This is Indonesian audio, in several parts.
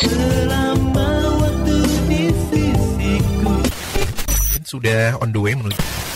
Selama Sudah on the way menuju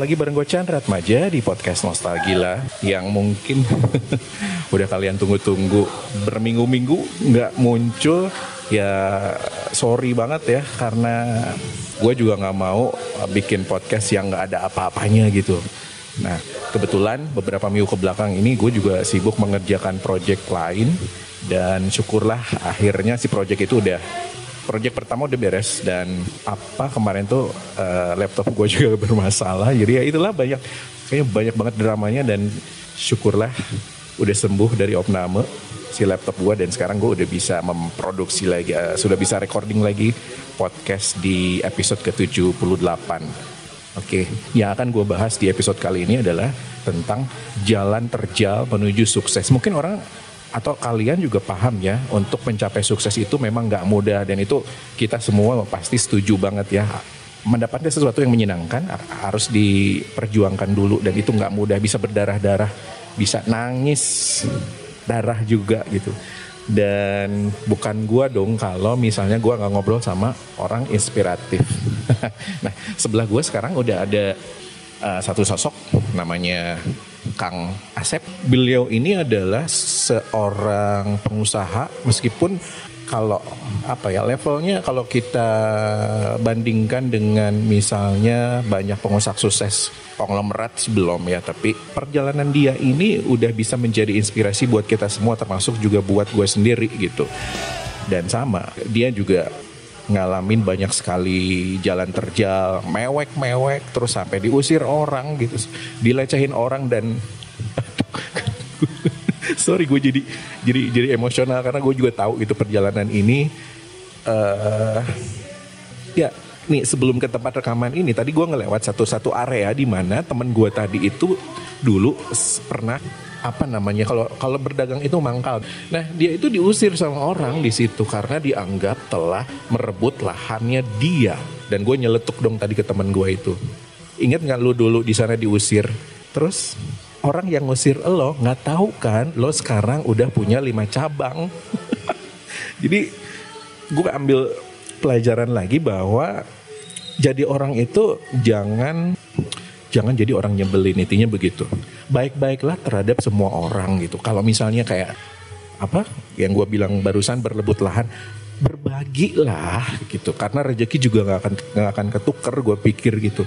lagi bareng gue Chandra Atmaja di podcast Nostalgila Yang mungkin udah kalian tunggu-tunggu berminggu-minggu nggak muncul. Ya sorry banget ya karena gue juga nggak mau bikin podcast yang nggak ada apa-apanya gitu. Nah kebetulan beberapa minggu ke belakang ini gue juga sibuk mengerjakan project lain Dan syukurlah akhirnya si project itu udah project pertama udah beres dan apa kemarin tuh eh, laptop gue juga bermasalah jadi ya itulah banyak kayaknya banyak banget dramanya dan syukurlah udah sembuh dari opname si laptop gue dan sekarang gue udah bisa memproduksi lagi eh, sudah bisa recording lagi podcast di episode ke-78 Oke, yang akan gue bahas di episode kali ini adalah tentang jalan terjal menuju sukses. Mungkin orang atau kalian juga paham ya, untuk mencapai sukses itu memang nggak mudah dan itu kita semua pasti setuju banget ya. Mendapatkan sesuatu yang menyenangkan har- harus diperjuangkan dulu dan itu nggak mudah, bisa berdarah-darah, bisa nangis darah juga gitu. Dan bukan gua dong kalau misalnya gua nggak ngobrol sama orang inspiratif. nah sebelah gue sekarang udah ada uh, satu sosok namanya Kang Asep. Beliau ini adalah seorang pengusaha meskipun kalau apa ya levelnya kalau kita bandingkan dengan misalnya banyak pengusaha sukses konglomerat sebelum ya tapi perjalanan dia ini udah bisa menjadi inspirasi buat kita semua termasuk juga buat gue sendiri gitu dan sama dia juga ngalamin banyak sekali jalan terjal mewek-mewek terus sampai diusir orang gitu. Dilecehin orang dan sorry gue jadi jadi jadi emosional karena gue juga tahu itu perjalanan ini. Eh ya nih sebelum ke tempat rekaman ini tadi gue ngelewat satu-satu area di mana temen gue tadi itu dulu pernah apa namanya kalau kalau berdagang itu mangkal. Nah dia itu diusir sama orang di situ karena dianggap telah merebut lahannya dia. Dan gue nyeletuk dong tadi ke temen gue itu. Ingat nggak lu dulu di sana diusir? Terus orang yang ngusir lo nggak tahu kan lo sekarang udah punya lima cabang. Jadi gue ambil pelajaran lagi bahwa jadi orang itu jangan jangan jadi orang nyebelin intinya begitu. Baik-baiklah terhadap semua orang gitu. Kalau misalnya kayak apa yang gue bilang barusan berlebut lahan berbagilah gitu. Karena rezeki juga nggak akan nggak akan ketuker gue pikir gitu.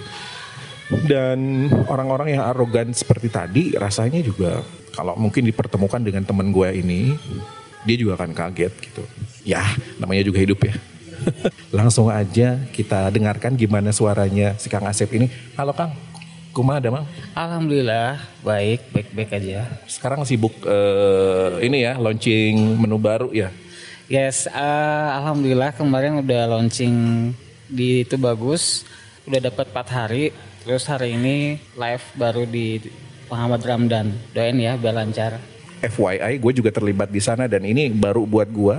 Dan orang-orang yang arogan seperti tadi rasanya juga kalau mungkin dipertemukan dengan teman gue ini dia juga akan kaget gitu. Ya namanya juga hidup ya. Langsung aja kita dengarkan gimana suaranya si Kang Asep ini. Halo Kang Kuma ada mang? Alhamdulillah baik, baik-baik aja. Sekarang sibuk eh, ini ya launching menu baru ya. Yes, eh, alhamdulillah kemarin udah launching di itu bagus, udah dapat 4 hari. Terus hari ini live baru di Muhammad Ramdan. Doain ya biar lancar. FYI gue juga terlibat di sana dan ini baru buat gue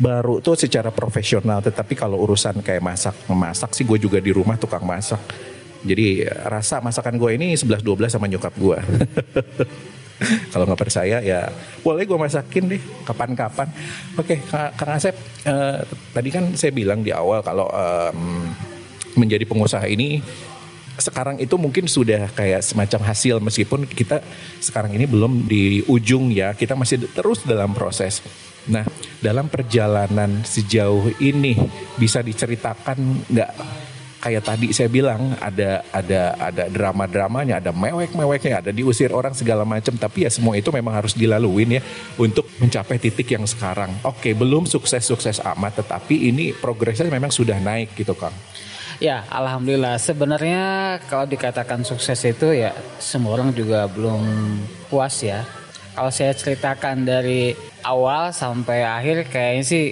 baru tuh secara profesional tetapi kalau urusan kayak masak memasak sih gue juga di rumah tukang masak jadi rasa masakan gue ini 11-12 sama nyokap gue kalau nggak percaya ya boleh gue masakin deh kapan-kapan. Oke Kak- Kang Asep eh, tadi kan saya bilang di awal kalau em, menjadi pengusaha ini sekarang itu mungkin sudah kayak semacam hasil meskipun kita sekarang ini belum di ujung ya kita masih terus dalam proses. Nah dalam perjalanan sejauh ini bisa diceritakan nggak kayak tadi saya bilang ada ada ada drama dramanya ada mewek meweknya ada diusir orang segala macam tapi ya semua itu memang harus dilaluin ya untuk mencapai titik yang sekarang oke belum sukses sukses amat tetapi ini progresnya memang sudah naik gitu kang Ya, alhamdulillah. Sebenarnya kalau dikatakan sukses itu ya semua orang juga belum puas ya. Kalau saya ceritakan dari awal sampai akhir kayaknya sih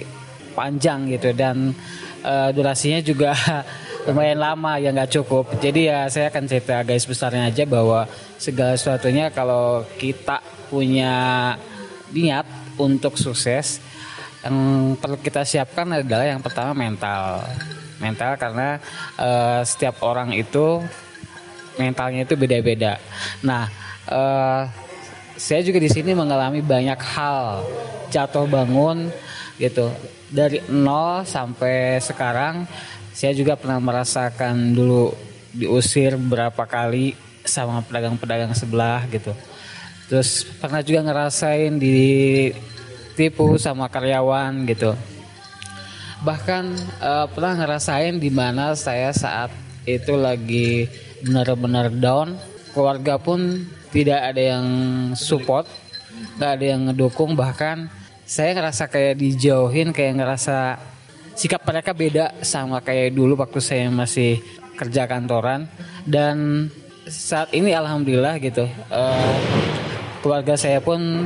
panjang gitu dan eh, durasinya juga lumayan lama ya nggak cukup. Jadi ya saya akan cerita guys besarnya aja bahwa segala sesuatunya kalau kita punya niat untuk sukses yang perlu kita siapkan adalah yang pertama mental. Mental karena eh, setiap orang itu mentalnya itu beda-beda. Nah eh, saya juga di sini mengalami banyak hal. Jatuh bangun gitu. Dari nol sampai sekarang saya juga pernah merasakan dulu diusir berapa kali sama pedagang-pedagang sebelah gitu. Terus pernah juga ngerasain ditipu sama karyawan gitu. Bahkan eh, pernah ngerasain di mana saya saat itu lagi benar-benar down keluarga pun tidak ada yang support nggak ada yang ngedukung bahkan saya ngerasa kayak dijauhin kayak ngerasa sikap mereka beda sama kayak dulu waktu saya masih kerja kantoran. Dan saat ini alhamdulillah gitu eh, keluarga saya pun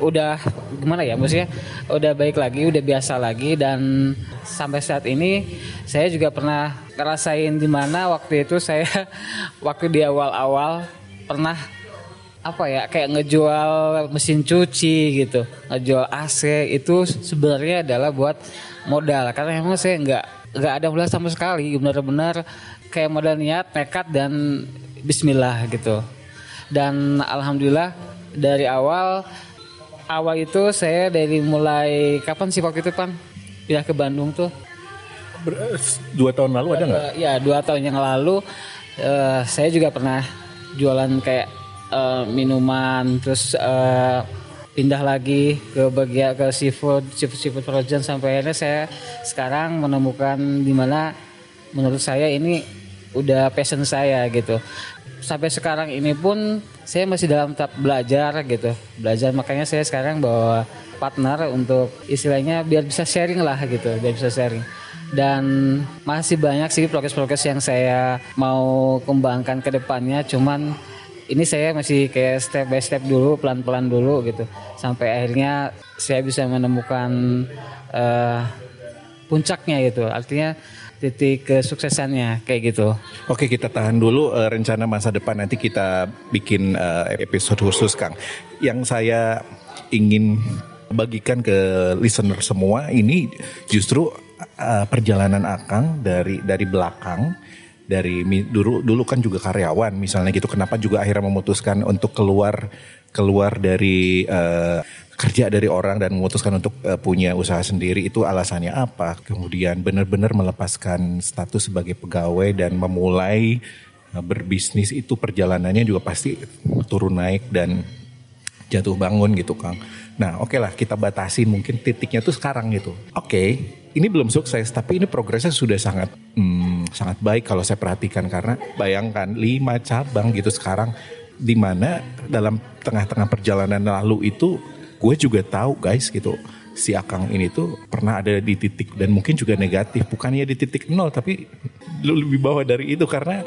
udah gimana ya maksudnya udah baik lagi udah biasa lagi. Dan sampai saat ini saya juga pernah ngerasain di mana waktu itu saya waktu di awal-awal pernah apa ya kayak ngejual mesin cuci gitu ngejual AC itu sebenarnya adalah buat modal. Karena memang saya nggak nggak ada modal sama sekali. Benar-benar kayak modal niat nekat dan Bismillah gitu. Dan alhamdulillah dari awal awal itu saya dari mulai kapan sih waktu itu pan? Pindah ke Bandung tuh. Ber- dua tahun lalu ada nggak? Eh, ya dua tahun yang lalu eh, saya juga pernah jualan kayak eh, minuman terus eh, pindah lagi ke bagian ke seafood seafood seafood frozen sampai akhirnya saya sekarang menemukan di mana menurut saya ini udah passion saya gitu. Sampai sekarang ini pun saya masih dalam tahap belajar gitu. Belajar makanya saya sekarang bawa partner untuk istilahnya biar bisa sharing lah gitu biar bisa sharing. Dan masih banyak sih progres-progres yang saya mau kembangkan ke depannya cuman ini saya masih kayak step by step dulu pelan-pelan dulu gitu. Sampai akhirnya saya bisa menemukan eh, puncaknya gitu. Artinya titik kesuksesannya kayak gitu. Oke kita tahan dulu eh, rencana masa depan nanti kita bikin eh, episode khusus Kang. Yang saya ingin bagikan ke listener semua ini justru eh, perjalanan Akang dari dari belakang dari dulu dulu kan juga karyawan misalnya gitu kenapa juga akhirnya memutuskan untuk keluar keluar dari eh, kerja dari orang dan memutuskan untuk eh, punya usaha sendiri itu alasannya apa kemudian benar-benar melepaskan status sebagai pegawai dan memulai eh, berbisnis itu perjalanannya juga pasti turun naik dan jatuh bangun gitu Kang. Nah oke lah kita batasin mungkin titiknya tuh sekarang gitu. Oke ini belum sukses tapi ini progresnya sudah sangat hmm, sangat baik kalau saya perhatikan karena bayangkan lima cabang gitu sekarang di mana dalam tengah-tengah perjalanan lalu itu gue juga tahu guys gitu si Akang ini tuh pernah ada di titik dan mungkin juga negatif. Bukannya di titik nol tapi lebih bawah dari itu karena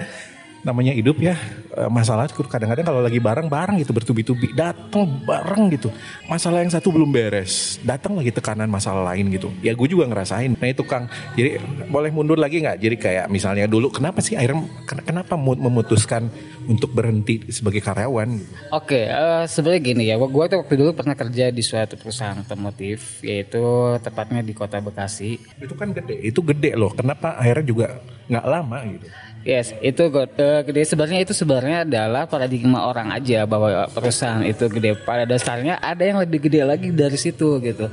namanya hidup ya eh, masalah kadang-kadang kalau lagi bareng bareng gitu bertubi-tubi datang bareng gitu. Masalah yang satu belum beres datang lagi tekanan masalah lain gitu. Ya gue juga ngerasain. Nah itu Kang. Jadi boleh mundur lagi nggak? Jadi kayak misalnya dulu kenapa sih akhirnya ken- kenapa mu- memutuskan untuk berhenti sebagai karyawan? Oke, eh, sebenarnya gini ya, gue tuh waktu dulu pernah kerja di suatu perusahaan otomotif, yaitu tepatnya di kota Bekasi. itu kan gede itu gede loh. Kenapa akhirnya juga nggak lama gitu Yes, itu eh, gede sebenarnya itu sebenarnya adalah paradigma orang aja bahwa perusahaan itu gede. Pada dasarnya ada yang lebih gede lagi dari situ gitu.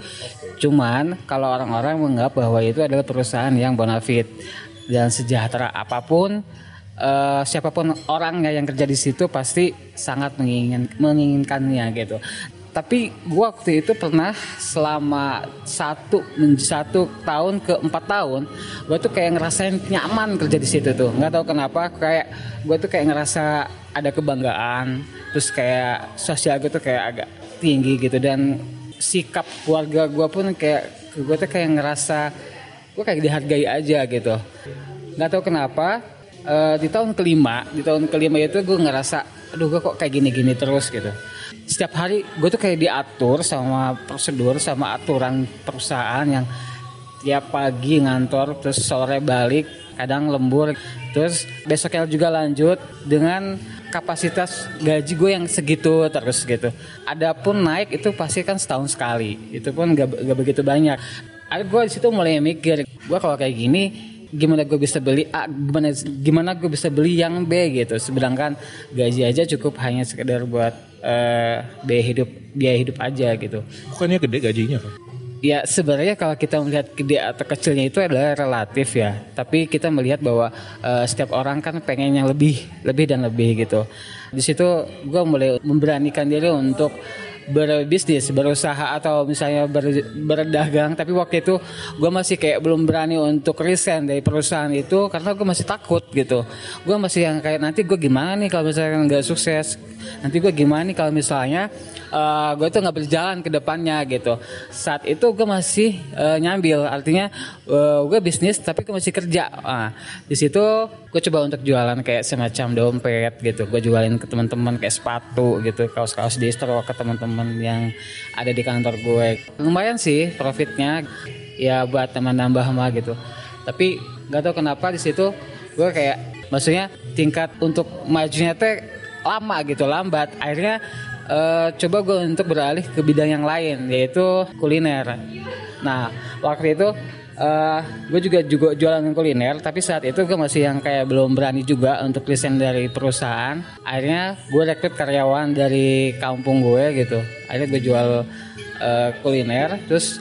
Cuman kalau orang-orang menganggap bahwa itu adalah perusahaan yang bonafit dan sejahtera apa pun eh, siapa pun orangnya yang kerja di situ pasti sangat mengingin, menginginkannya gitu. Tapi gua waktu itu pernah selama satu satu tahun ke empat tahun, gua tuh kayak ngerasain nyaman kerja di situ tuh. nggak tahu kenapa, kayak gua tuh kayak ngerasa ada kebanggaan, terus kayak sosial gue tuh kayak agak tinggi gitu dan sikap keluarga gua pun kayak gua tuh kayak ngerasa gua kayak dihargai aja gitu. Nggak tahu kenapa eh, di tahun kelima, di tahun kelima itu gue ngerasa, aduh gue kok kayak gini-gini terus gitu setiap hari gue tuh kayak diatur sama prosedur sama aturan perusahaan yang tiap pagi ngantor terus sore balik kadang lembur. Terus besoknya juga lanjut dengan kapasitas gaji gue yang segitu terus gitu. Adapun naik itu pasti kan setahun sekali itu pun gak, gak begitu banyak. Ada gue di situ mulai mikir gue kalau kayak gini gimana gue bisa beli A gimana gimana gue bisa beli yang B gitu. Sedangkan gaji aja cukup hanya sekedar buat eh, biaya hidup biaya hidup aja gitu. Bukannya gede gajinya kan ya sebenarnya kalau kita melihat gede atau kecilnya itu adalah relatif ya. Tapi kita melihat bahwa eh, setiap orang kan pengen yang lebih lebih dan lebih gitu. Di situ gue mulai memberanikan diri untuk berbisnis, berusaha atau misalnya ber- berdagang. Tapi waktu itu gue masih kayak belum berani untuk resign dari perusahaan itu karena gue masih takut gitu. Gue masih yang kayak nanti gue gimana nih kalau misalnya nggak sukses. Nanti gue gimana nih kalau misalnya gue tuh nggak berjalan ke depannya gitu. Saat itu gue masih eh, nyambil, artinya gue bisnis tapi gue masih kerja. Nah, di situ gue coba untuk jualan kayak semacam dompet gitu. Gue jualin ke teman-teman kayak sepatu gitu, kaos-kaos distro ke teman-teman yang ada di kantor gue. Lumayan sih profitnya ya buat teman nambah mah gitu. Tapi nggak tahu kenapa di situ gue kayak maksudnya tingkat untuk majunya teh lama gitu lambat akhirnya eh, coba gue untuk beralih ke bidang yang lain yaitu kuliner nah waktu itu eh, gue juga juga jualan kuliner tapi saat itu gue masih yang kayak belum berani juga untuk resign dari perusahaan. Akhirnya gue rekrut karyawan dari kampung gue gitu. Akhirnya gue jual eh, kuliner terus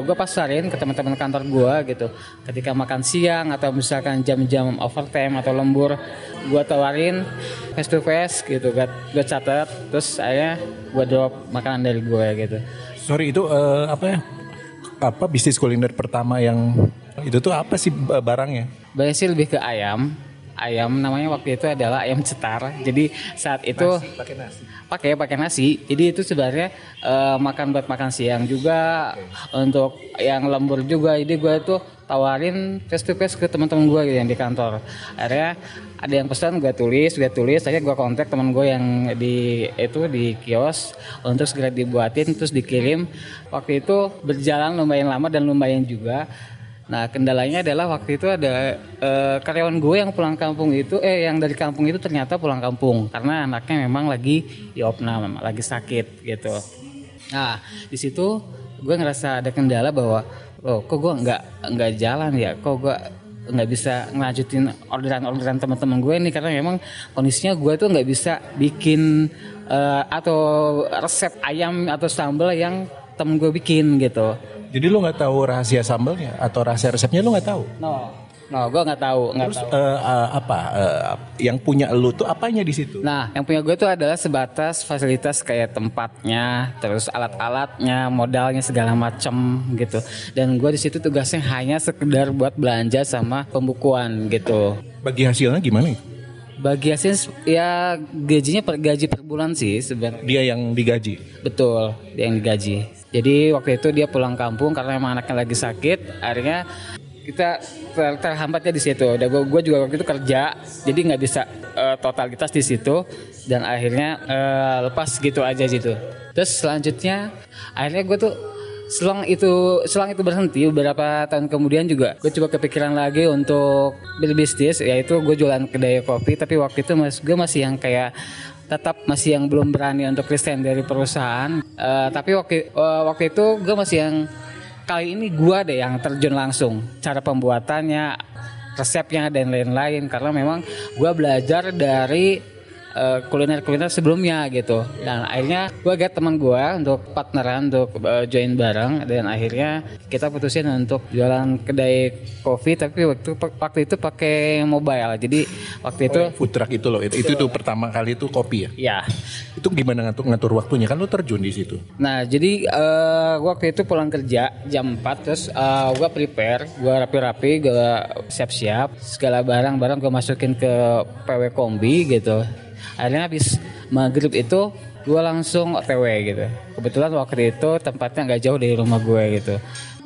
gue pasarin ke teman-teman kantor gue gitu. Ketika makan siang atau misalkan jam-jam overtime atau lembur gue tawarin face to face gitu gue gue catat terus saya gue drop makanan dari gue gitu. Sorry itu eh, apa ya apa bisnis kuliner pertama yang itu tuh apa sih barangnya? Sih lebih ke ayam. Ayam namanya waktu itu adalah ayam cetar. Jadi saat itu pakai nasi. Pakai pakai nasi. Jadi itu sebenarnya eh, makan buat makan siang juga. Untuk yang lembur juga. Jadi gue tuh tawarin face to face ke teman-teman gue gitu yang di kantor. Akhirnya ada yang pesan gue tulis gue tulis akhirnya gue kontak teman gue yang di itu di kios untuk segera dibuatin terus dikirim. Waktu itu berjalan lumayan lama dan lumayan juga. Nah kendalanya adalah waktu itu ada eh, karyawan gue yang pulang kampung itu, eh yang dari kampung itu ternyata pulang kampung karena anaknya memang lagi di opnam, lagi sakit gitu. Nah di situ gue ngerasa ada kendala bahwa, oh kok gue nggak nggak jalan ya, kok gue nggak bisa ngelanjutin orderan-orderan teman-teman gue ini? Karena memang kondisinya gue tuh nggak bisa bikin eh, atau resep ayam atau sambal yang temen gue bikin gitu. jadi lu nggak tahu rahasia sambalnya atau rahasia resepnya lu nggak tahu? No, no, gue nggak tahu, nggak terus tahu. eh, apa eh, yang punya lu tuh apanya di situ Nah, yang punya gue tuh adalah sebatas fasilitas kayak tempatnya, terus alat-alatnya, modalnya segala macem gitu. Dan gue di situ tugasnya hanya sekedar buat belanja sama pembukuan gitu. bagi hasilnya gimana Bagi hasil ya gajinya per gaji per bulan sih sebenarnya. dia yang digaji Betul, dia yang digaji. Jadi waktu itu dia pulang kampung karena emang anaknya lagi sakit. Akhirnya kita ter- terhambatnya di situ. Dan gue juga waktu itu kerja, jadi nggak bisa eh, totalitas di situ. Dan akhirnya eh, lepas gitu aja gitu. Terus selanjutnya, akhirnya gue tuh selang itu selang itu berhenti beberapa tahun kemudian juga gue coba kepikiran lagi untuk berbisnis yaitu gue jualan kedai kopi tapi waktu itu mas gue masih yang kayak tetap masih yang belum berani untuk resign dari perusahaan Eh, tapi waktu eh, waktu itu gue masih yang kali ini gue deh yang terjun langsung. Cara pembuatannya resepnya dan lain-lain. Karena memang gue belajar dari eh, kuliner-kuliner sebelumnya gitu. Dan akhirnya gue get teman gue untuk partneran untuk eh, join bareng. Dan akhirnya kita putusin untuk jualan kedai kopi tapi waktu waktu itu pakai mobile. Jadi waktu itu Food truck itu loh, itu, itu tuh pertama kali itu kopi ya. ya. Itu gimana ngatur ngatur waktunya? Kan lu terjun di situ. Nah, jadi gua waktu itu pulang kerja jam 4 terus eh, gua prepare, gua rapi-rapi, gua siap-siap, segala barang-barang gua masukin ke PW kombi gitu. Akhirnya habis maghrib itu gua langsung OTW gitu. Kebetulan waktu itu tempatnya nggak jauh dari rumah gue gitu.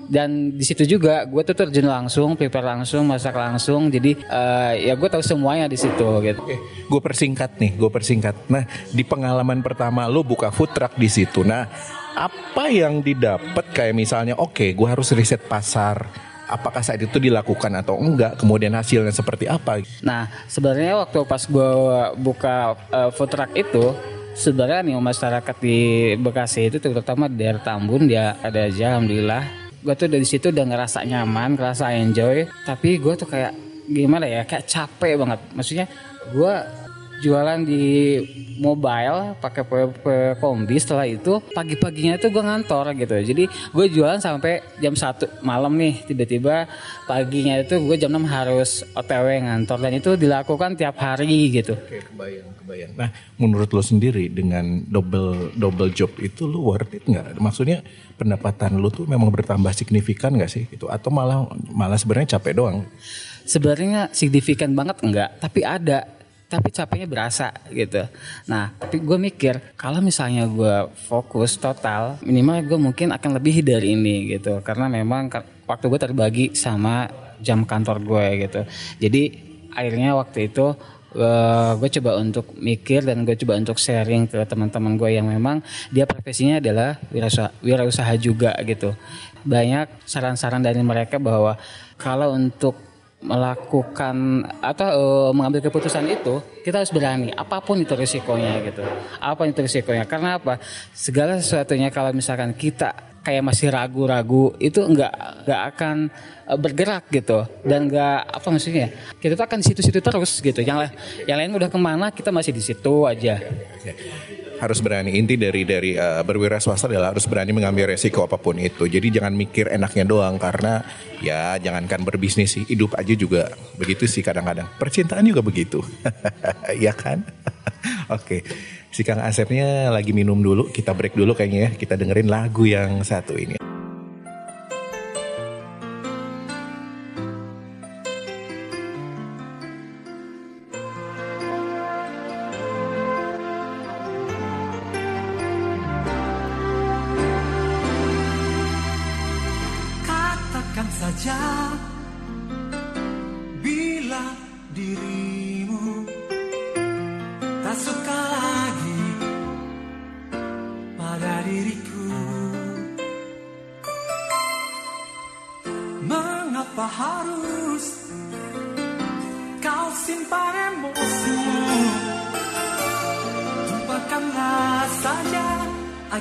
Dan di situ juga gue tuh terjun langsung, prepare langsung, masak langsung. Jadi eh, ya gue tahu semuanya di situ gitu. Gue persingkat nih, gue persingkat. Nah, di pengalaman pertama lu buka food truck di situ. Nah, apa yang didapat kayak misalnya, oke, gue harus riset pasar. Apakah saat itu dilakukan atau enggak? Kemudian hasilnya seperti apa? Nah, sebenarnya waktu pas gue buka uh, food truck itu, sebenarnya nih masyarakat di Bekasi itu terutama di daerah Tambun dia ada aja, alhamdulillah. Gue tuh dari situ udah ngerasa nyaman, ngerasa enjoy. Tapi gue tuh kayak gimana ya, kayak capek banget. Maksudnya gue jualan di mobile pakai PP kombi setelah itu pagi-paginya itu gue ngantor gitu jadi gue jualan sampai jam 1 malam nih tiba-tiba paginya itu gue jam 6 harus otw ngantor dan itu dilakukan tiap hari gitu Oke, kebayang, kebayang. Nah, menurut lo sendiri dengan double double job itu lo worth it nggak? Maksudnya pendapatan lo tuh memang bertambah signifikan nggak sih? Itu atau malah malah sebenarnya capek doang? sebenarnya signifikan banget enggak tapi ada tapi capeknya berasa gitu. Nah, tapi gue mikir kalau misalnya gue fokus total, minimal gue mungkin akan lebih dari ini gitu, karena memang waktu gue terbagi sama jam kantor gue gitu. Jadi akhirnya waktu itu gue coba untuk mikir dan gue coba untuk sharing ke teman-teman gue yang memang dia profesinya adalah wirausaha, wirausaha juga gitu. Banyak saran-saran dari mereka bahwa kalau untuk melakukan atau eh, mengambil keputusan itu kita harus berani apa pun itu risikonya gitu. Apa itu risikonya karena apa? Segala sesuatunya kalau misalkan kita kayak masih ragu-ragu itu nggak nggak akan eh, bergerak gitu. Dan nggak apa maksudnya? Kita tuh akan situ-situ terus gitu. Yang la- yang lain udah ke mana kita masih di situ aja harus berani. Inti dari dari uh, berwira swasta adalah harus berani mengambil resiko apa pun itu. Jadi jangan mikir enaknya doang karena ya jangankan berbisnis sih hidup aja juga begitu sih kadang-kadang. Percintaan juga begitu. Ya kan? Oke. Si kang Asepnya lagi minum dulu kita break dulu kayaknya ya. Kita dengerin lagu yang satu ini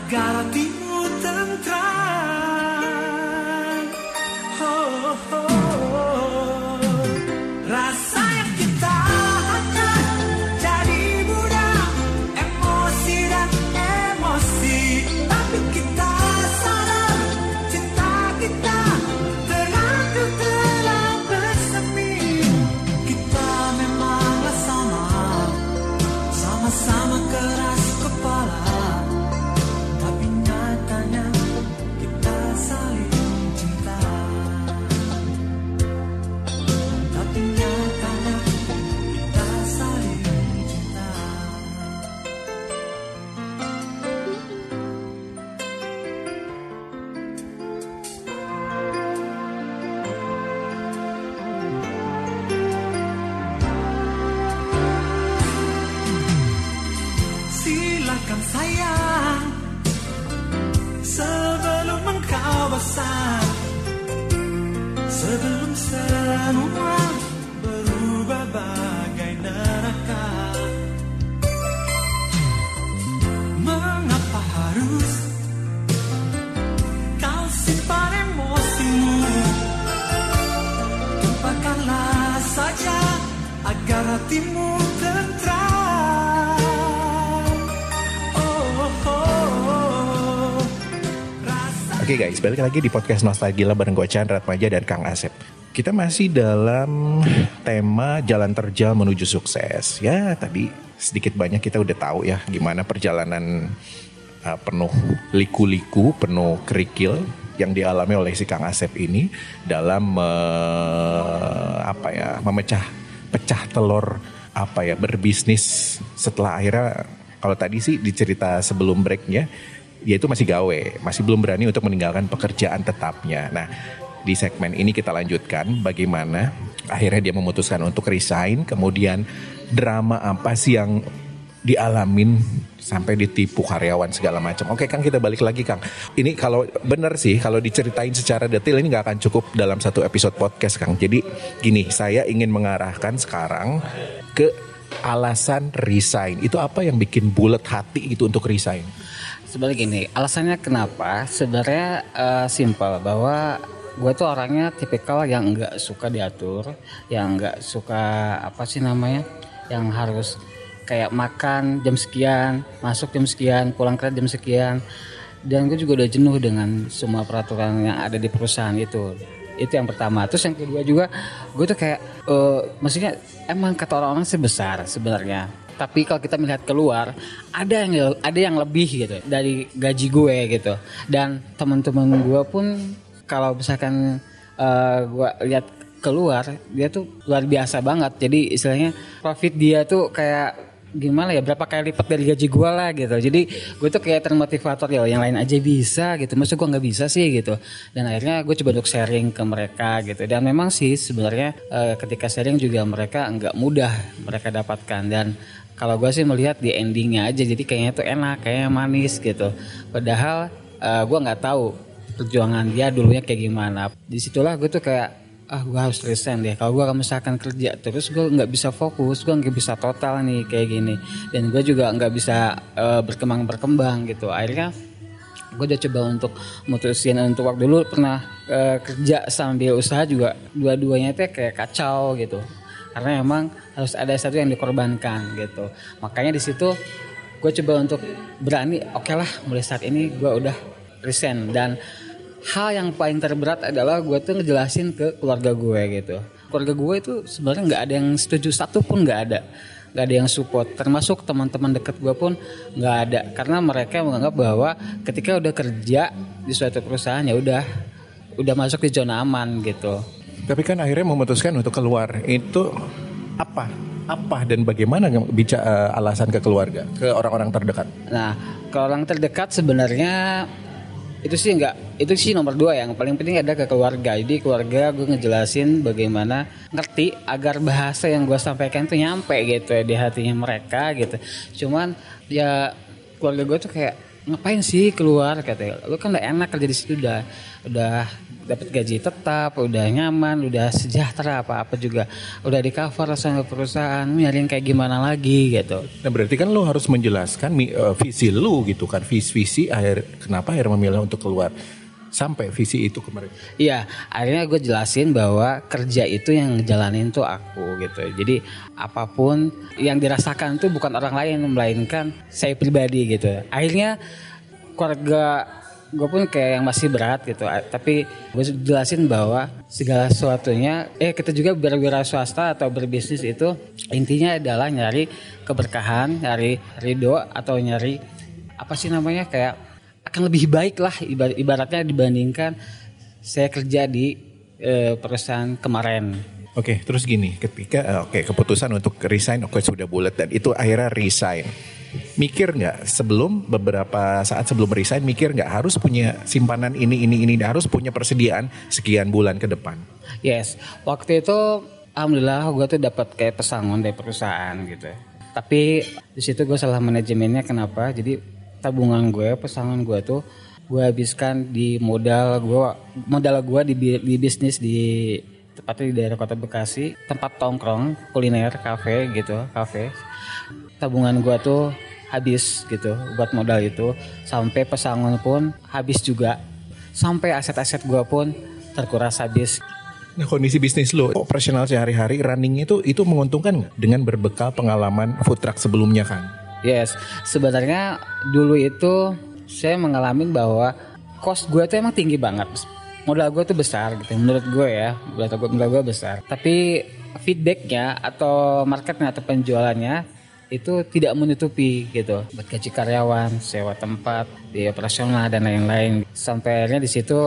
agar hatimu Oh, oh, oh. Oke guys, balik lagi di podcast Nostalgia bareng gue Chandra Ratmaja dan Kang Asep. Kita masih dalam tema jalan terjal menuju sukses. Ya tadi sedikit banyak kita udah tahu ya gimana perjalanan uh, penuh liku-liku, penuh kerikil yang dialami oleh si Kang Asep ini dalam uh, apa ya memecah pecah telur apa ya berbisnis setelah akhirnya kalau tadi sih dicerita sebelum breaknya dia itu masih gawe, masih belum berani untuk meninggalkan pekerjaan tetapnya. Nah, di segmen ini kita lanjutkan bagaimana akhirnya dia memutuskan untuk resign, kemudian drama apa sih yang dialamin sampai ditipu karyawan segala macam. Oke Kang kita balik lagi Kang. Ini kalau benar sih kalau diceritain secara detail ini nggak akan cukup dalam satu episode podcast Kang. Jadi gini saya ingin mengarahkan sekarang ke alasan resign. Itu apa yang bikin bulat hati gitu untuk resign? Sebenarnya gini, alasannya kenapa? Sebenarnya eh, simpel bahwa gue tuh orangnya tipikal yang nggak suka diatur, yang nggak suka apa sih namanya, yang harus kayak makan jam sekian, masuk jam sekian, pulang kerja jam sekian. Dan gue juga udah jenuh dengan semua peraturan yang ada di perusahaan itu. Itu yang pertama. Terus yang kedua juga, gue tuh kayak, eh, maksudnya emang kata orang-orang sih sebenarnya. Tapi kalau kita melihat keluar, ada yang ada yang lebih gitu dari gaji gue gitu. Dan teman-teman gue pun kalau misalkan eh, gue lihat keluar, dia tuh luar biasa banget. Jadi istilahnya profit dia tuh kayak gimana ya berapa kali lipat dari gaji gue lah gitu. Jadi gue tuh kayak termotivator ya yang lain aja bisa gitu. Maksud gue nggak bisa sih gitu. Dan akhirnya gue coba untuk sharing ke mereka gitu. Dan memang sih sebenarnya eh, ketika sharing juga mereka nggak mudah mereka dapatkan. Dan kalau gue sih melihat di endingnya aja jadi kayaknya tuh enak kayaknya manis gitu. Padahal eh, gue nggak tahu perjuangan dia dulunya kayak gimana. Di situlah gue tuh kayak ah gue harus resign deh. Kalau gue misalkan kerja terus gue nggak bisa fokus. Gue nggak bisa total nih kayak gini. Dan gue juga nggak bisa eh, berkembang berkembang gitu. Akhirnya gue udah coba untuk mutusin untuk waktu dulu pernah eh, kerja sambil usaha juga dua-duanya tuh kayak kacau gitu. Karena emang harus ada satu yang dikorbankan gitu. Makanya di situ gue coba untuk berani oke lah mulai saat ini gue udah resign. Dan hal yang paling terberat adalah gue tuh ngejelasin ke keluarga gue gitu. Keluarga gue itu sebenarnya nggak ada yang setuju satu pun nggak ada. Nggak ada yang support. Termasuk teman-teman deket gue pun nggak ada. Karena mereka menganggap bahwa ketika udah kerja di suatu perusahaan ya udah udah masuk di zona aman gitu. Tapi kan akhirnya memutuskan untuk keluar. Itu apa? Apa dan bagaimana bicara alasan ke keluarga, ke orang-orang terdekat? Nah, kalau orang terdekat sebenarnya itu sih enggak itu sih nomor dua yang paling penting ada ke keluarga. Jadi keluarga gue ngejelasin bagaimana ngerti agar bahasa yang gue sampaikan tuh nyampe gitu ya di hatinya mereka gitu. Cuman ya keluarga gue tuh kayak ngapain sih keluar? Katanya lu kan udah enak kerja di situ udah udah dapat gaji tetap udah nyaman udah sejahtera apa apa juga udah di cover sama perusahaan nyariin kayak gimana lagi gitu Nah berarti kan lo harus menjelaskan eh, visi lo gitu kan, visi visi akhir kenapa akhirnya memilih untuk keluar sampai visi itu ke mereka. Iya, akhirnya gue jelasin bahwa kerja itu yang ngejalanin tuh aku gitu. Jadi apa pun yang dirasakan tuh bukan orang lain melainkan saya pribadi gitu. Akhirnya keluarga gue pun kayak yang masih berat gitu. Tapi gue jelasin bahwa segala sesuatunya, eh kita juga berwira swasta atau berbisnis itu intinya adalah nyari keberkahan, nyari ridho atau nyari apa sih namanya kayak akan lebih baik lah ibar- ibaratnya dibandingkan saya kerja di eh, perusahaan kemarin. Oke, terus gini, ketika eh, oke keputusan untuk resign oke sudah bulat dan itu akhirnya resign. Mikir nggak sebelum beberapa saat sebelum resign mikir nggak harus punya simpanan ini ini ini harus punya persediaan sekian bulan ke depan. Yes, waktu itu alhamdulillah gue tuh dapat kayak pesangon dari perusahaan gitu. Tapi di situ gue salah manajemennya kenapa? Jadi tabungan gue, pesangon gue tuh gue habiskan di modal gue modal gue di, di bisnis di tepatnya di daerah kota Bekasi tempat tongkrong kuliner kafe gitu kafe tabungan gue tuh habis gitu buat modal itu sampai pesangon pun habis juga sampai aset-aset gue pun terkuras habis Nah kondisi bisnis lo operasional sehari-hari running itu itu menguntungkan nggak dengan berbekal pengalaman food truck sebelumnya kan? Yes, sebenarnya dulu itu saya mengalami bahwa cost gue tuh emang tinggi banget. Modal gue tuh besar gitu, menurut gue ya, modal gue, modal gue besar. Tapi feedbacknya atau marketnya atau penjualannya itu tidak menutupi gitu. Buat gaji karyawan, sewa tempat, biaya operasional dan lain-lain. Sampai akhirnya di situ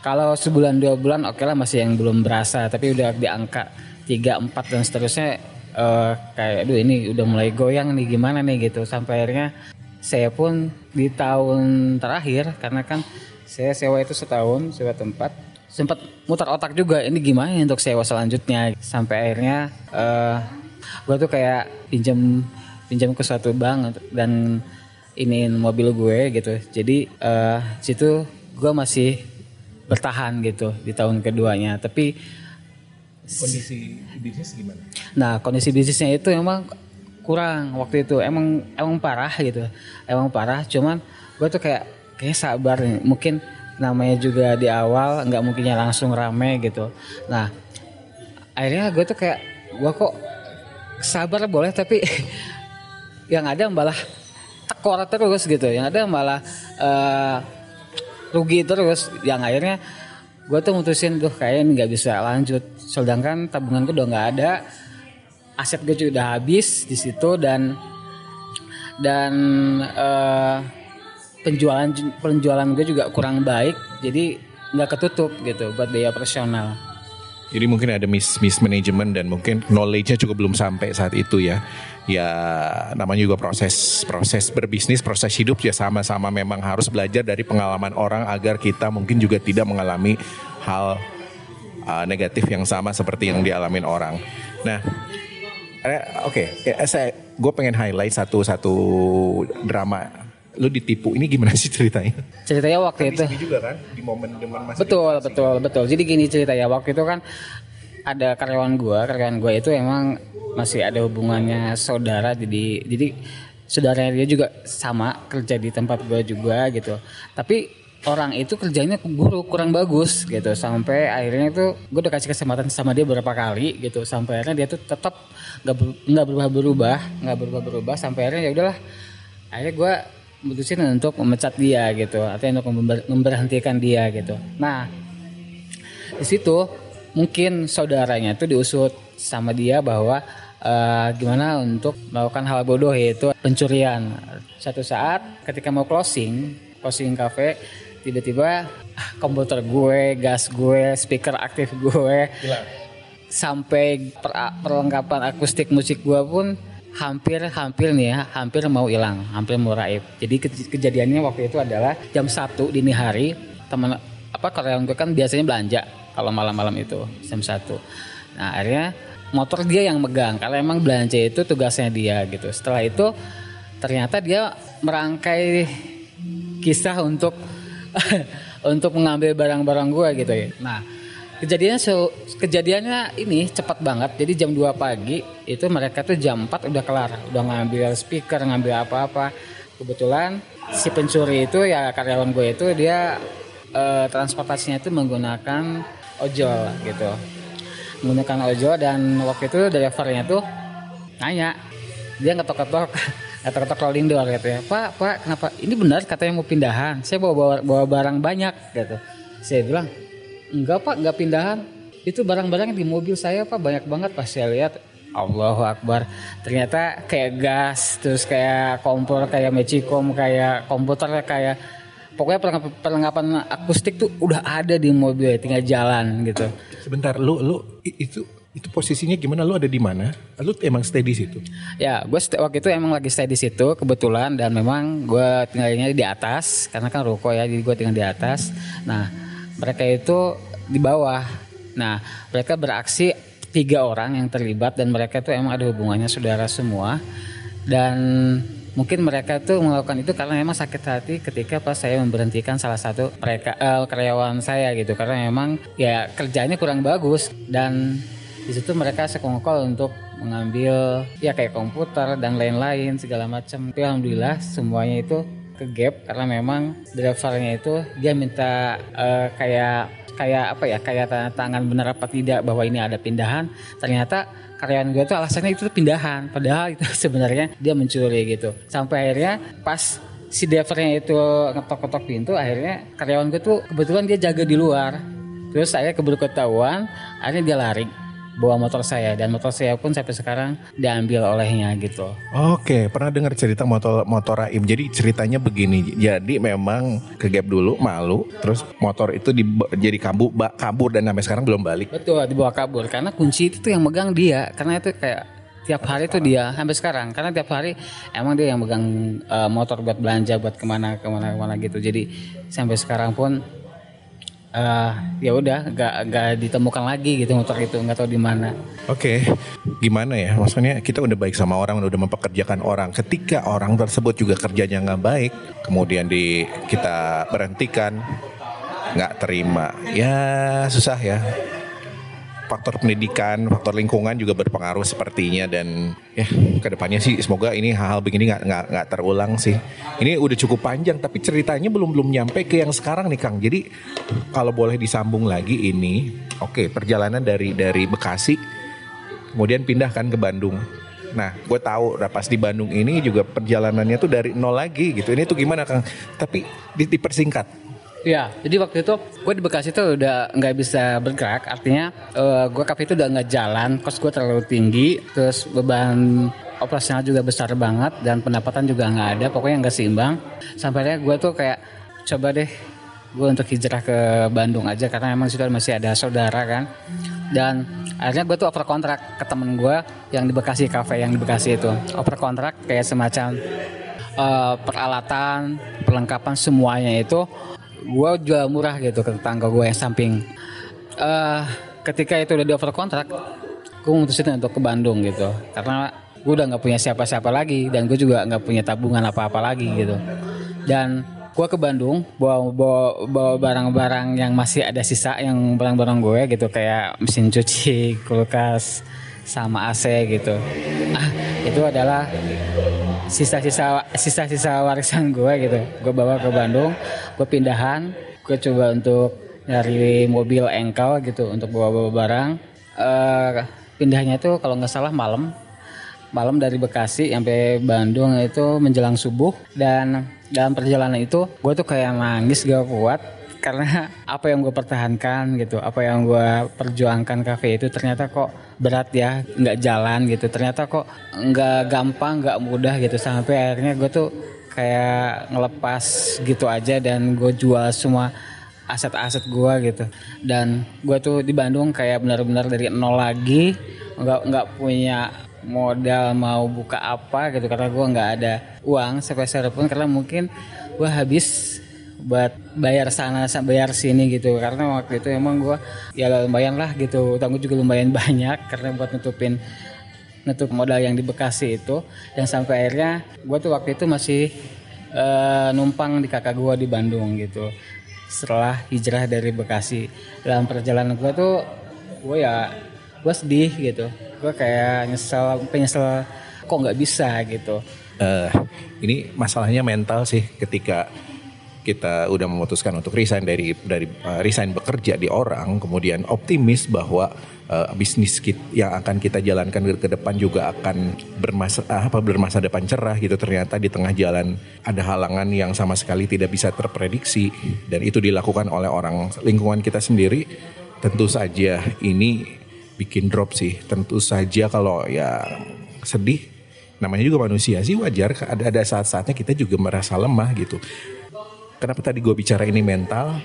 kalau sebulan dua bulan oke lah masih yang belum berasa, tapi udah di angka 3, 4 dan seterusnya eh, kayak aduh ini udah mulai goyang nih gimana nih gitu sampai akhirnya saya pun di tahun terakhir karena kan saya sewa itu setahun sewa tempat sempat mutar otak juga ini gimana ya untuk sewa selanjutnya sampai akhirnya eh gue tuh kayak pinjam pinjam ke suatu bank dan iniin mobil gue gitu. Jadi eh situ gue masih bertahan gitu di tahun keduanya. Tapi Kondisi bisnis gimana? Nah kondisi bisnisnya itu emang kurang waktu itu. Emang emang parah gitu. Emang parah cuman gue tuh kayak kayak sabar nih. Mungkin namanya juga di awal nggak mungkinnya langsung rame gitu. Nah akhirnya gue tuh kayak gue kok sabar boleh tapi yang ada malah tekor terus gitu. Yang ada malah eh, rugi terus. Yang akhirnya gue tuh mutusin tuh kayaknya nggak bisa lanjut. Sedangkan tabungan gue udah nggak ada. Aset gue juga udah habis di situ dan dan eh, penjualan penjualan gue juga kurang baik. Jadi nggak ketutup gitu buat biaya operasional Jadi mungkin ada mis mismanagement dan mungkin knowledge-nya juga belum sampai saat itu ya. Ya namanya juga proses proses berbisnis, proses hidup ya sama-sama memang harus belajar dari pengalaman orang agar kita mungkin juga tidak mengalami hal uh, negatif yang sama seperti yang dialamin orang. Nah, oke, eh, saya gue pengen highlight satu satu drama. Lu ditipu ini gimana sih ceritanya? ceritanya waktu itu. Ini juga kan di momen-momen masih betul betul betul. Jadi gini cerita ya waktu itu kan ada karyawan gua karyawan gua itu emang masih ada hubungannya saudara jadi jadi saudaranya dia juga sama kerja di tempat gua juga gitu. Tapi orang itu kerjanya buruk kurang bagus gitu sampai akhirnya itu gue udah kasih kesempatan sama dia beberapa kali gitu sampai akhirnya dia tuh tetap nggak ber- nggak berubah berubah nggak berubah berubah sampai akhirnya ya udahlah. Akhirnya gue mutusin untuk memecat dia gitu atau untuk member- memberhentikan dia gitu nah di situ mungkin saudaranya itu diusut sama dia bahwa eh, gimana untuk melakukan hal bodoh yaitu pencurian. Satu saat ketika mau closing, closing cafe, tiba-tiba ah, komputer gue, gas gue, speaker aktif gue, sampai per- perlengkapan akustik musik gue pun hampir hampir nih ya hampir mau hilang hampir mau raib. Jadi ke- kejadiannya waktu itu adalah jam 1 dini hari teman apa karyawan gue kan biasanya belanja kalau malam-malam itu jam 1 nah akhirnya motor dia yang megang karena emang belanja itu tugasnya dia gitu. Setelah itu ternyata dia merangkai kisah untuk untuk mengambil barang-barang gue gitu ya. Nah Kejadiannya se- kejadiannya ini cepat banget. Jadi jam 2 pagi itu mereka tuh jam 4 udah kelar, udah ngambil speaker, ngambil apa-apa. Kebetulan si pencuri itu ya karyawan gue itu dia eh, transportasinya itu menggunakan ojol gitu. Menggunakan ojol dan waktu itu drivernya tuh nanya. Dia ngetok-ketok ngetok-ketok rolling door gitu ya. Pak, Pak, kenapa? Ini benar katanya mau pindahan. Saya bawa bawa, bawa barang banyak gitu. Saya bilang, Enggak pak, enggak pindahan. Itu barang-barang di mobil saya pak banyak banget pas saya lihat. Allahu Akbar. Ternyata kayak gas, terus kayak kompor, kayak magicom, kayak komputer, kayak pokoknya perlengkapan, perlengkapan akustik tuh udah ada di mobil, tinggal jalan gitu. Sebentar, lu lu itu itu posisinya gimana? Lu ada di mana? Lu emang stay di situ? Ya, gue waktu itu emang lagi stay di situ kebetulan dan memang gue tinggalnya di atas karena kan ruko ya, jadi gue tinggal di atas. Nah, mereka itu di bawah. Nah, mereka beraksi tiga orang yang terlibat dan mereka itu emang ada hubungannya saudara semua dan mungkin mereka tuh melakukan itu karena memang sakit hati ketika pas saya memberhentikan salah satu mereka eh, karyawan saya gitu karena memang ya kerjanya kurang bagus dan di situ mereka sekongkol untuk mengambil ya kayak komputer dan lain-lain segala macam. Alhamdulillah semuanya itu ke gap karena memang drivernya itu dia minta eh, kayak kayak apa ya kayak tanda tangan benar apa tidak bahwa ini ada pindahan. Ternyata karyawan gue tuh alasannya itu pindahan. Padahal itu sebenarnya dia mencuri gitu. Sampai akhirnya pas si drivernya itu ngetok-ngetok pintu akhirnya karyawan gue tuh kebetulan dia jaga di luar. Terus saya keburu ketahuan akhirnya dia lari bawa motor saya dan motor saya pun sampai sekarang diambil olehnya gitu Oke, pernah dengar cerita motor motor Raim. Jadi ceritanya begini. Jadi memang ke gap dulu, malu, terus motor itu di, jadi kabur, kabur dan sampai sekarang belum balik. Betul dibawa kabur karena kunci itu tuh yang megang dia karena itu kayak tiap hari tuh dia sampai sekarang karena tiap hari emang dia yang megang eh, motor buat belanja buat ke mana ke mana ke mana gitu jadi sampai sekarang pun eh ya udah nggak nggak ditemukan lagi gitu motor itu nggak tahu di mana Oke, gimana ya? Maksudnya kita udah baik sama orang, udah mempekerjakan orang. Ketika orang tersebut juga kerjanya nggak baik, kemudian di kita berhentikan, nggak terima, ya susah ya. Faktor pendidikan, faktor lingkungan juga berpengaruh sepertinya dan ya ke depannya sih semoga ini hal-hal begini nggak nggak terulang sih. Ini udah cukup panjang tapi ceritanya belum belum nyampe ke yang sekarang nih Kang. Jadi kalau boleh disambung lagi ini, oke perjalanan dari dari Bekasi kemudian pindah kan ke Bandung. Nah, gue tahu pas di Bandung ini juga perjalanannya tuh dari nol lagi gitu. Ini tuh gimana Kang? Tapi di- dipersingkat. Ya, jadi waktu itu gue di Bekasi tuh udah nggak bisa bergerak, artinya eh, gue kafe itu udah nggak jalan, kos gue terlalu tinggi, terus beban operasional juga besar banget dan pendapatan juga nggak ada, pokoknya nggak seimbang. Sampai akhirnya gue tuh kayak coba deh gue untuk hijrah ke Bandung aja karena memang sudah masih ada saudara kan. Dan akhirnya gue tuh over kontrak ke temen gue yang di Bekasi kafe yang di Bekasi itu, over kontrak kayak semacam eh, peralatan, perlengkapan semuanya itu gue jual murah gitu ke tetangga gue yang samping. eh ketika itu udah di over kontrak, gue memutusin untuk ke Bandung gitu, karena gue udah nggak punya siapa-siapa lagi dan gue juga nggak punya tabungan apa-apa lagi gitu. Dan gue ke Bandung bawa bawa, bawa barang-barang yang masih ada sisa yang barang-barang gue gitu kayak mesin cuci, kulkas, sama AC gitu. Ah, itu adalah sisa-sisa sisa-sisa warisan gue gitu. Gue bawa ke Bandung gue pindahan gue coba untuk nyari mobil engkel gitu untuk bawa-bawa barang. Eh, pindahnya itu kalau nggak salah malam. Malam dari Bekasi sampai Bandung itu menjelang subuh. Dan dalam perjalanan itu gue tuh kayak nangis gak kuat karena apa yang gue pertahankan gitu apa yang gue perjuangkan kafe itu ternyata kok berat ya nggak jalan gitu. Ternyata kok nggak gampang nggak mudah gitu. Sampai akhirnya gue tuh kayak ngelepas gitu aja dan gue jual semua aset-aset gue gitu. Dan gue tuh di Bandung kayak benar-benar dari nol lagi nggak nggak punya modal mau buka apa gitu karena gue nggak ada uang sepeser pun karena mungkin gue habis buat bayar sana sa- bayar sini gitu. Karena waktu itu emang gue ya lumayan lah gitu. Utang gue juga lumayan banyak karena buat nutupin nutup modal yang di Bekasi itu. Dan sampai akhirnya gue tuh waktu itu masih eh, numpang di kakak gue di Bandung gitu. Setelah hijrah dari Bekasi. Dalam perjalanan gue tuh gue ya gue sedih gitu. Gue kayak nyesel penyesal kok nggak bisa gitu. Eh ini masalahnya mental sih ketika kita udah memutuskan untuk resign dari dari uh, resign bekerja di orang kemudian optimis bahwa uh, bisnis kit, yang akan kita jalankan ke, ke depan juga akan bermasa ah, apa bermasa depan cerah gitu. Ternyata di tengah jalan ada halangan yang sama sekali tidak bisa terprediksi dan itu dilakukan oleh orang lingkungan kita sendiri. Tentu saja ini bikin drop sih. Tentu saja kalau ya sedih namanya juga manusia sih wajar. Ada ada saat-saatnya kita juga merasa lemah gitu kenapa tadi gue bicara ini mental?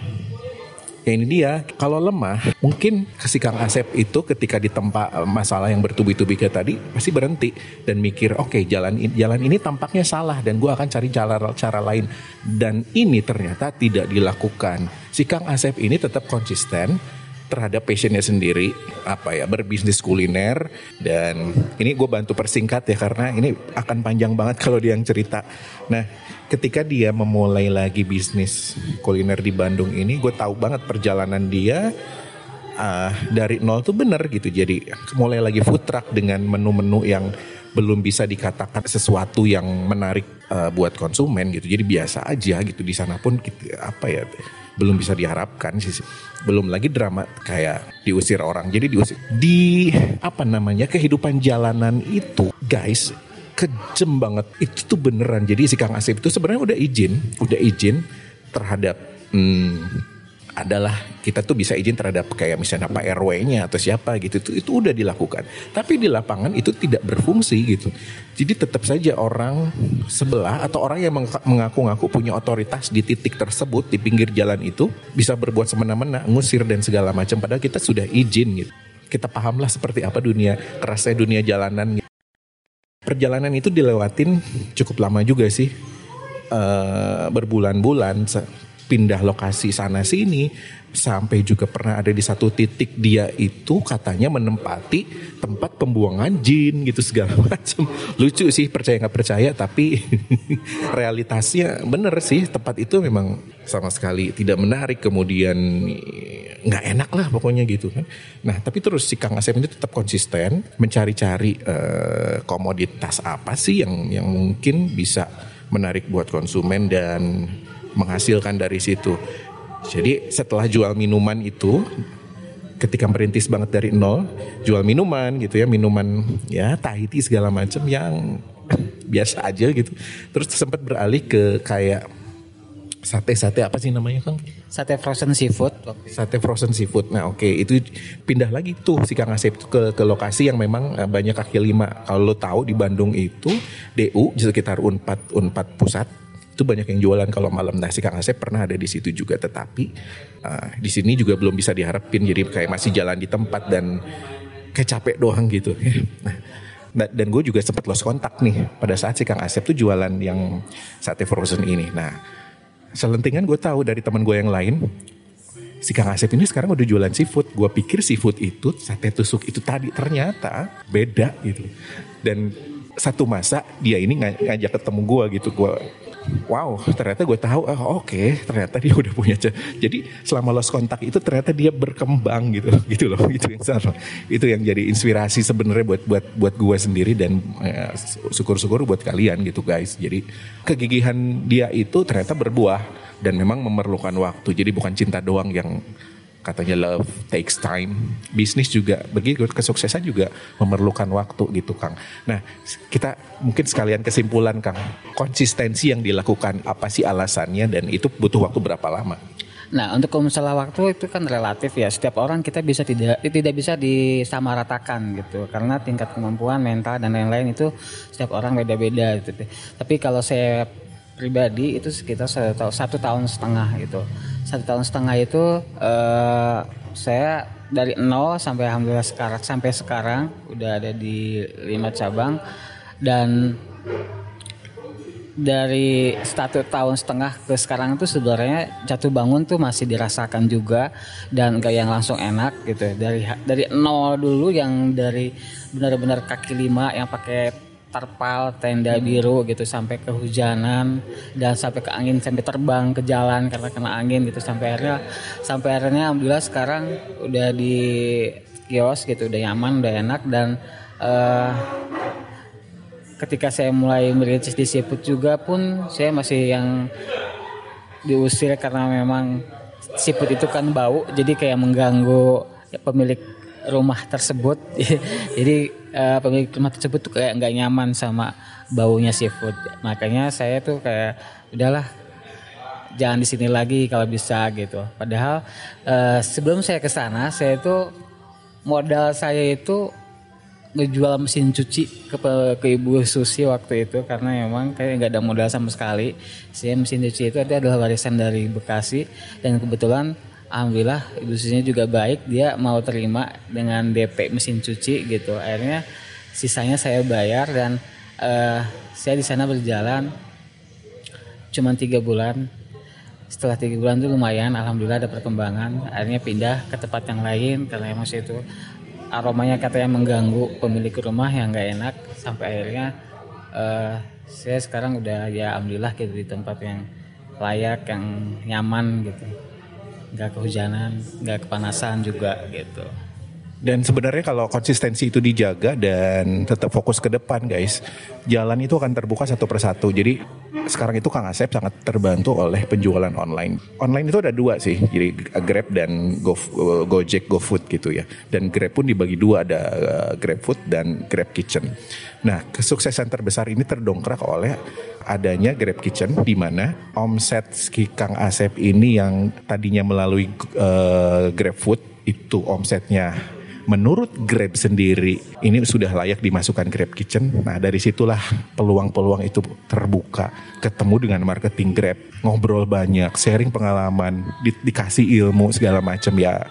Ya ini dia. Kalau lemah mungkin si Kang Asep itu ketika ditempa eh, masalah yang bertubi-tubi kayak tadi pasti berhenti dan mikir oke jalan ini, jalan ini tampaknya salah dan gue akan cari cara cara lain. Dan ini ternyata tidak dilakukan. Si Kang Asep ini tetap konsisten terhadap passionnya sendiri apa ya berbisnis kuliner dan ini gue bantu persingkat ya karena ini akan panjang banget kalau dia yang cerita. Nah ketika dia memulai lagi bisnis kuliner di Bandung ini gue tahu banget perjalanan dia ah, dari nol tuh bener gitu. Jadi mulai lagi food truck dengan menu-menu yang belum bisa dikatakan sesuatu yang menarik eh, buat konsumen gitu. Jadi biasa aja gitu. Di sana pun gitu, apa ya belum bisa diharapkan sih. Belum lagi drama kayak diusir orang. Jadi diusir di apa namanya kehidupan jalanan itu guys kejem banget itu tuh beneran jadi si Kang Asep itu sebenarnya udah izin udah izin terhadap hmm, adalah kita tuh bisa izin terhadap kayak misalnya Pak RW-nya atau siapa gitu itu itu udah dilakukan. Tapi di lapangan itu tidak berfungsi gitu. Jadi tetap saja orang sebelah atau orang yang meng- mengaku-ngaku punya otoritas di titik tersebut di pinggir jalan itu bisa berbuat semena-mena, ngusir dan segala macam padahal kita sudah izin gitu. Kita pahamlah seperti apa dunia kerasnya dunia jalanan gitu. Perjalanan itu dilewatin cukup lama juga sih. Eh, berbulan-bulan pindah lokasi sana sini sampai juga pernah ada di satu titik dia itu katanya menempati tempat pembuangan jin gitu segala macam. Lucu sih percaya nggak percaya tapi realitasnya bener sih tempat itu memang sama sekali tidak menarik. Kemudian nggak enak lah pokoknya gitu kan. Nah tapi terus si Kang Asep ini tetap konsisten mencari-cari eh, komoditas apa sih yang yang mungkin bisa menarik buat konsumen dan menghasilkan dari situ. Jadi setelah jual minuman itu ketika merintis banget dari nol, jual minuman gitu ya, minuman ya Tahiti segala macam yang biasa aja gitu. Terus sempat beralih ke kayak sate-sate apa sih namanya Kang? Sate frozen seafood. Sate frozen seafood. Nah oke itu pindah lagi tuh si Kang Asep ke, ke lokasi yang memang eh, banyak kaki lima. Kalau lo tahu di Bandung itu DU di sekitar Unpad Unpad pusat itu banyak yang jualan kalau malam. Nah si Kang Asep pernah ada di situ juga. Tetapi eh, di sini juga belum bisa diharapin. Jadi kayak masih jalan di tempat dan kayak capek doang gitu. Nah, dan gue juga sempat lost kontak nih pada saat si Kang Asep tuh jualan yang sate frozen ini. Nah, selentingan gue tahu dari teman gue yang lain, si Kang Asep ini sekarang udah jualan seafood. Gue pikir seafood itu sate tusuk itu tadi ternyata beda gitu. Dan satu masa dia ini nga- ngajak ketemu gue gitu. Gue wow ternyata gue tahu. Oh, oke ternyata dia udah punya jadi selama lost kontak itu ternyata dia berkembang gitu gitu loh. Itu yang itu yang jadi inspirasi sebenarnya buat buat buat gue sendiri dan eh, syukur-syukur buat kalian gitu guys. Jadi kegigihan dia itu ternyata berbuah dan memang memerlukan waktu. Jadi bukan cinta doang yang katanya love takes time bisnis juga begitu kesuksesan juga memerlukan waktu gitu Kang nah kita mungkin sekalian kesimpulan Kang konsistensi yang dilakukan apa sih alasannya dan itu butuh waktu berapa lama Nah, untuk masalah waktu itu kan relatif ya. Setiap orang kita bisa tidak tidak bisa disamaratakan gitu. Karena tingkat kemampuan mental dan lain-lain itu setiap orang beda-beda gitu. Tapi kalau saya pribadi itu sekitar satu, tahun- satu tahun setengah gitu. Satu tahun setengah itu eh, saya dari nol sampai alhamdulillah sekarang sampai sekarang udah ada di lima cabang. Dan dari satu tahun setengah ke sekarang itu sebenarnya jatuh bangun tuh masih dirasakan juga dan gak yang langsung enak gitu. Dari dari nol dulu yang dari benar-benar kaki lima yang pakai terpal tenda biru gitu sampai kehujanan dan sampai ke angin sampai terbang ke jalan karena kena angin gitu. Sampai akhirnya sampai akhirnya alhamdulillah sekarang udah di kios gitu udah nyaman udah enak dan eh, ketika saya mulai merintis di seafood juga pun saya masih yang diusir karena memang seafood itu kan bau jadi kayak mengganggu pemilik rumah tersebut. Jadi eh, pemilik rumah tersebut tuh kayak nggak nyaman sama baunya seafood makanya saya tuh kayak udahlah jangan di sini lagi kalau bisa gitu. Padahal eh, sebelum saya ke sana saya itu modal saya itu ngejual mesin cuci ke ke ibu Susi waktu itu. Karena memang kayak nggak ada modal sama sekali. Saya mesin cuci itu ada adalah warisan dari Bekasi. Dan kebetulan alhamdulillah ibu Susinya juga baik. Dia mau terima dengan DP mesin cuci gitu. Akhirnya sisanya saya bayar dan eh, saya di sana berjalan cuma tiga bulan. Setelah tiga bulan itu lumayan alhamdulillah ada perkembangan. Akhirnya pindah ke tempat yang lain karena emosi itu aromanya katanya mengganggu pemilik rumah yang nggak enak. Sampai akhirnya eh, saya sekarang udah ya alhamdulillah gitu di tempat yang layak yang nyaman gitu nggak kehujanan nggak kepanasan juga gitu Dan sebenarnya kalau konsistensi itu dijaga dan tetap fokus ke depan guys, jalan itu akan terbuka satu persatu. Jadi sekarang itu Kang Asep sangat terbantu oleh penjualan online. Online itu ada dua sih, jadi Grab dan Go, Gojek GoFood gitu ya. Dan Grab pun dibagi dua, ada uh, Grab Food dan Grab Kitchen. Nah kesuksesan terbesar ini terdongkrak oleh adanya Grab Kitchen di mana omset si Kang Asep ini yang tadinya melalui uh, Grab Food itu omsetnya menurut Grab sendiri ini sudah layak dimasukkan Grab Kitchen. Nah dari situlah peluang-peluang itu terbuka. Ketemu dengan marketing Grab, ngobrol banyak, sharing pengalaman, di- dikasih ilmu segala macam ya.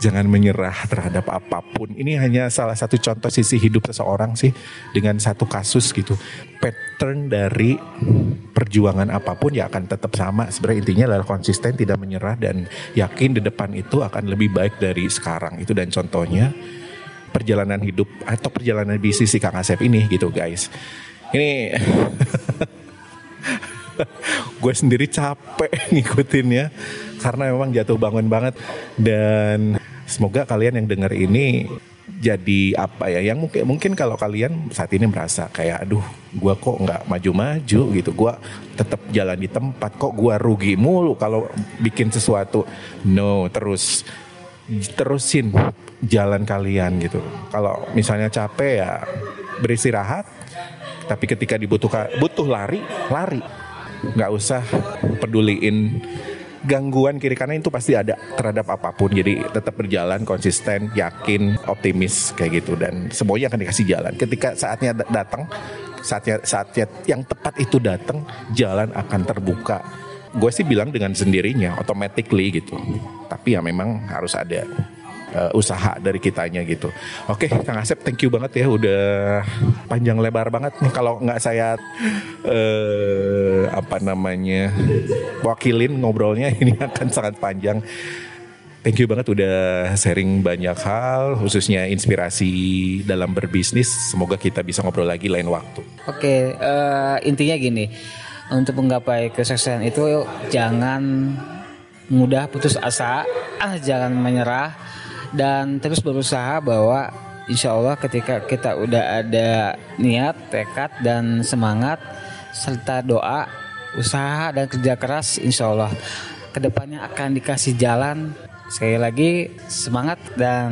Jangan menyerah terhadap apa pun. Ini hanya salah satu contoh sisi hidup seseorang sih dengan satu kasus gitu. Pattern dari perjuangan apa pun ya akan tetap sama. Sebenarnya intinya adalah konsisten, tidak menyerah dan yakin di depan itu akan lebih baik dari sekarang. Itu dan contohnya perjalanan hidup atau perjalanan bisnis si Kang Asep ini gitu guys. Ini gue sendiri capek ngikutinnya karena memang jatuh bangun banget dan semoga kalian yang dengar ini jadi apa ya yang mungkin mungkin kalau kalian saat ini merasa kayak aduh gua kok nggak maju-maju gitu gua tetap jalan di tempat kok gua rugi mulu kalau bikin sesuatu. No terus terusin jalan kalian gitu. Kalau misalnya capek ya beristirahat tapi ketika dibutuhkan butuh lari lari. Nggak usah peduliin gangguan kiri kanan itu pasti ada terhadap apa pun. Jadi tetap berjalan konsisten yakin optimis kayak gitu. Dan semuanya akan dikasih jalan. Ketika saatnya da- datang saatnya saatnya yang tepat itu datang jalan akan terbuka. Gue sih bilang dengan sendirinya automatically gitu. Tapi ya memang harus ada uh, usaha dari kitanya gitu. Oke, Kang Asep, thank you banget ya udah panjang lebar banget nih. Kalau nggak saya eh apa namanya wakilin ngobrolnya ini akan sangat panjang. Thank you banget udah sharing banyak hal, khususnya inspirasi dalam berbisnis. Semoga kita bisa ngobrol lagi lain waktu. Oke, eh, intinya gini, untuk menggapai kesuksesan itu jangan mudah putus asa, ah, jangan menyerah, dan terus berusaha bahwa insya Allah ketika kita udah ada niat, tekad, dan semangat, serta doa, usaha dan kerja keras, insya Allah ke depannya akan dikasih jalan. Sekali lagi semangat dan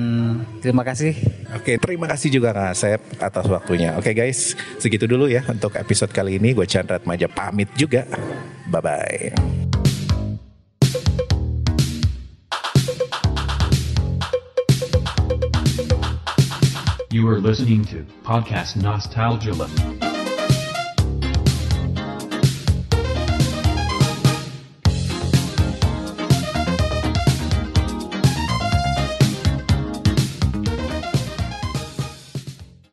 terima kasih. Oke, terima kasih juga Kang Asep atas waktunya. Oke guys, segitu dulu ya untuk episode kali ini. Gue Chandra Maja pamit juga. Bye-bye. You are listening to Podcast Nostalgia.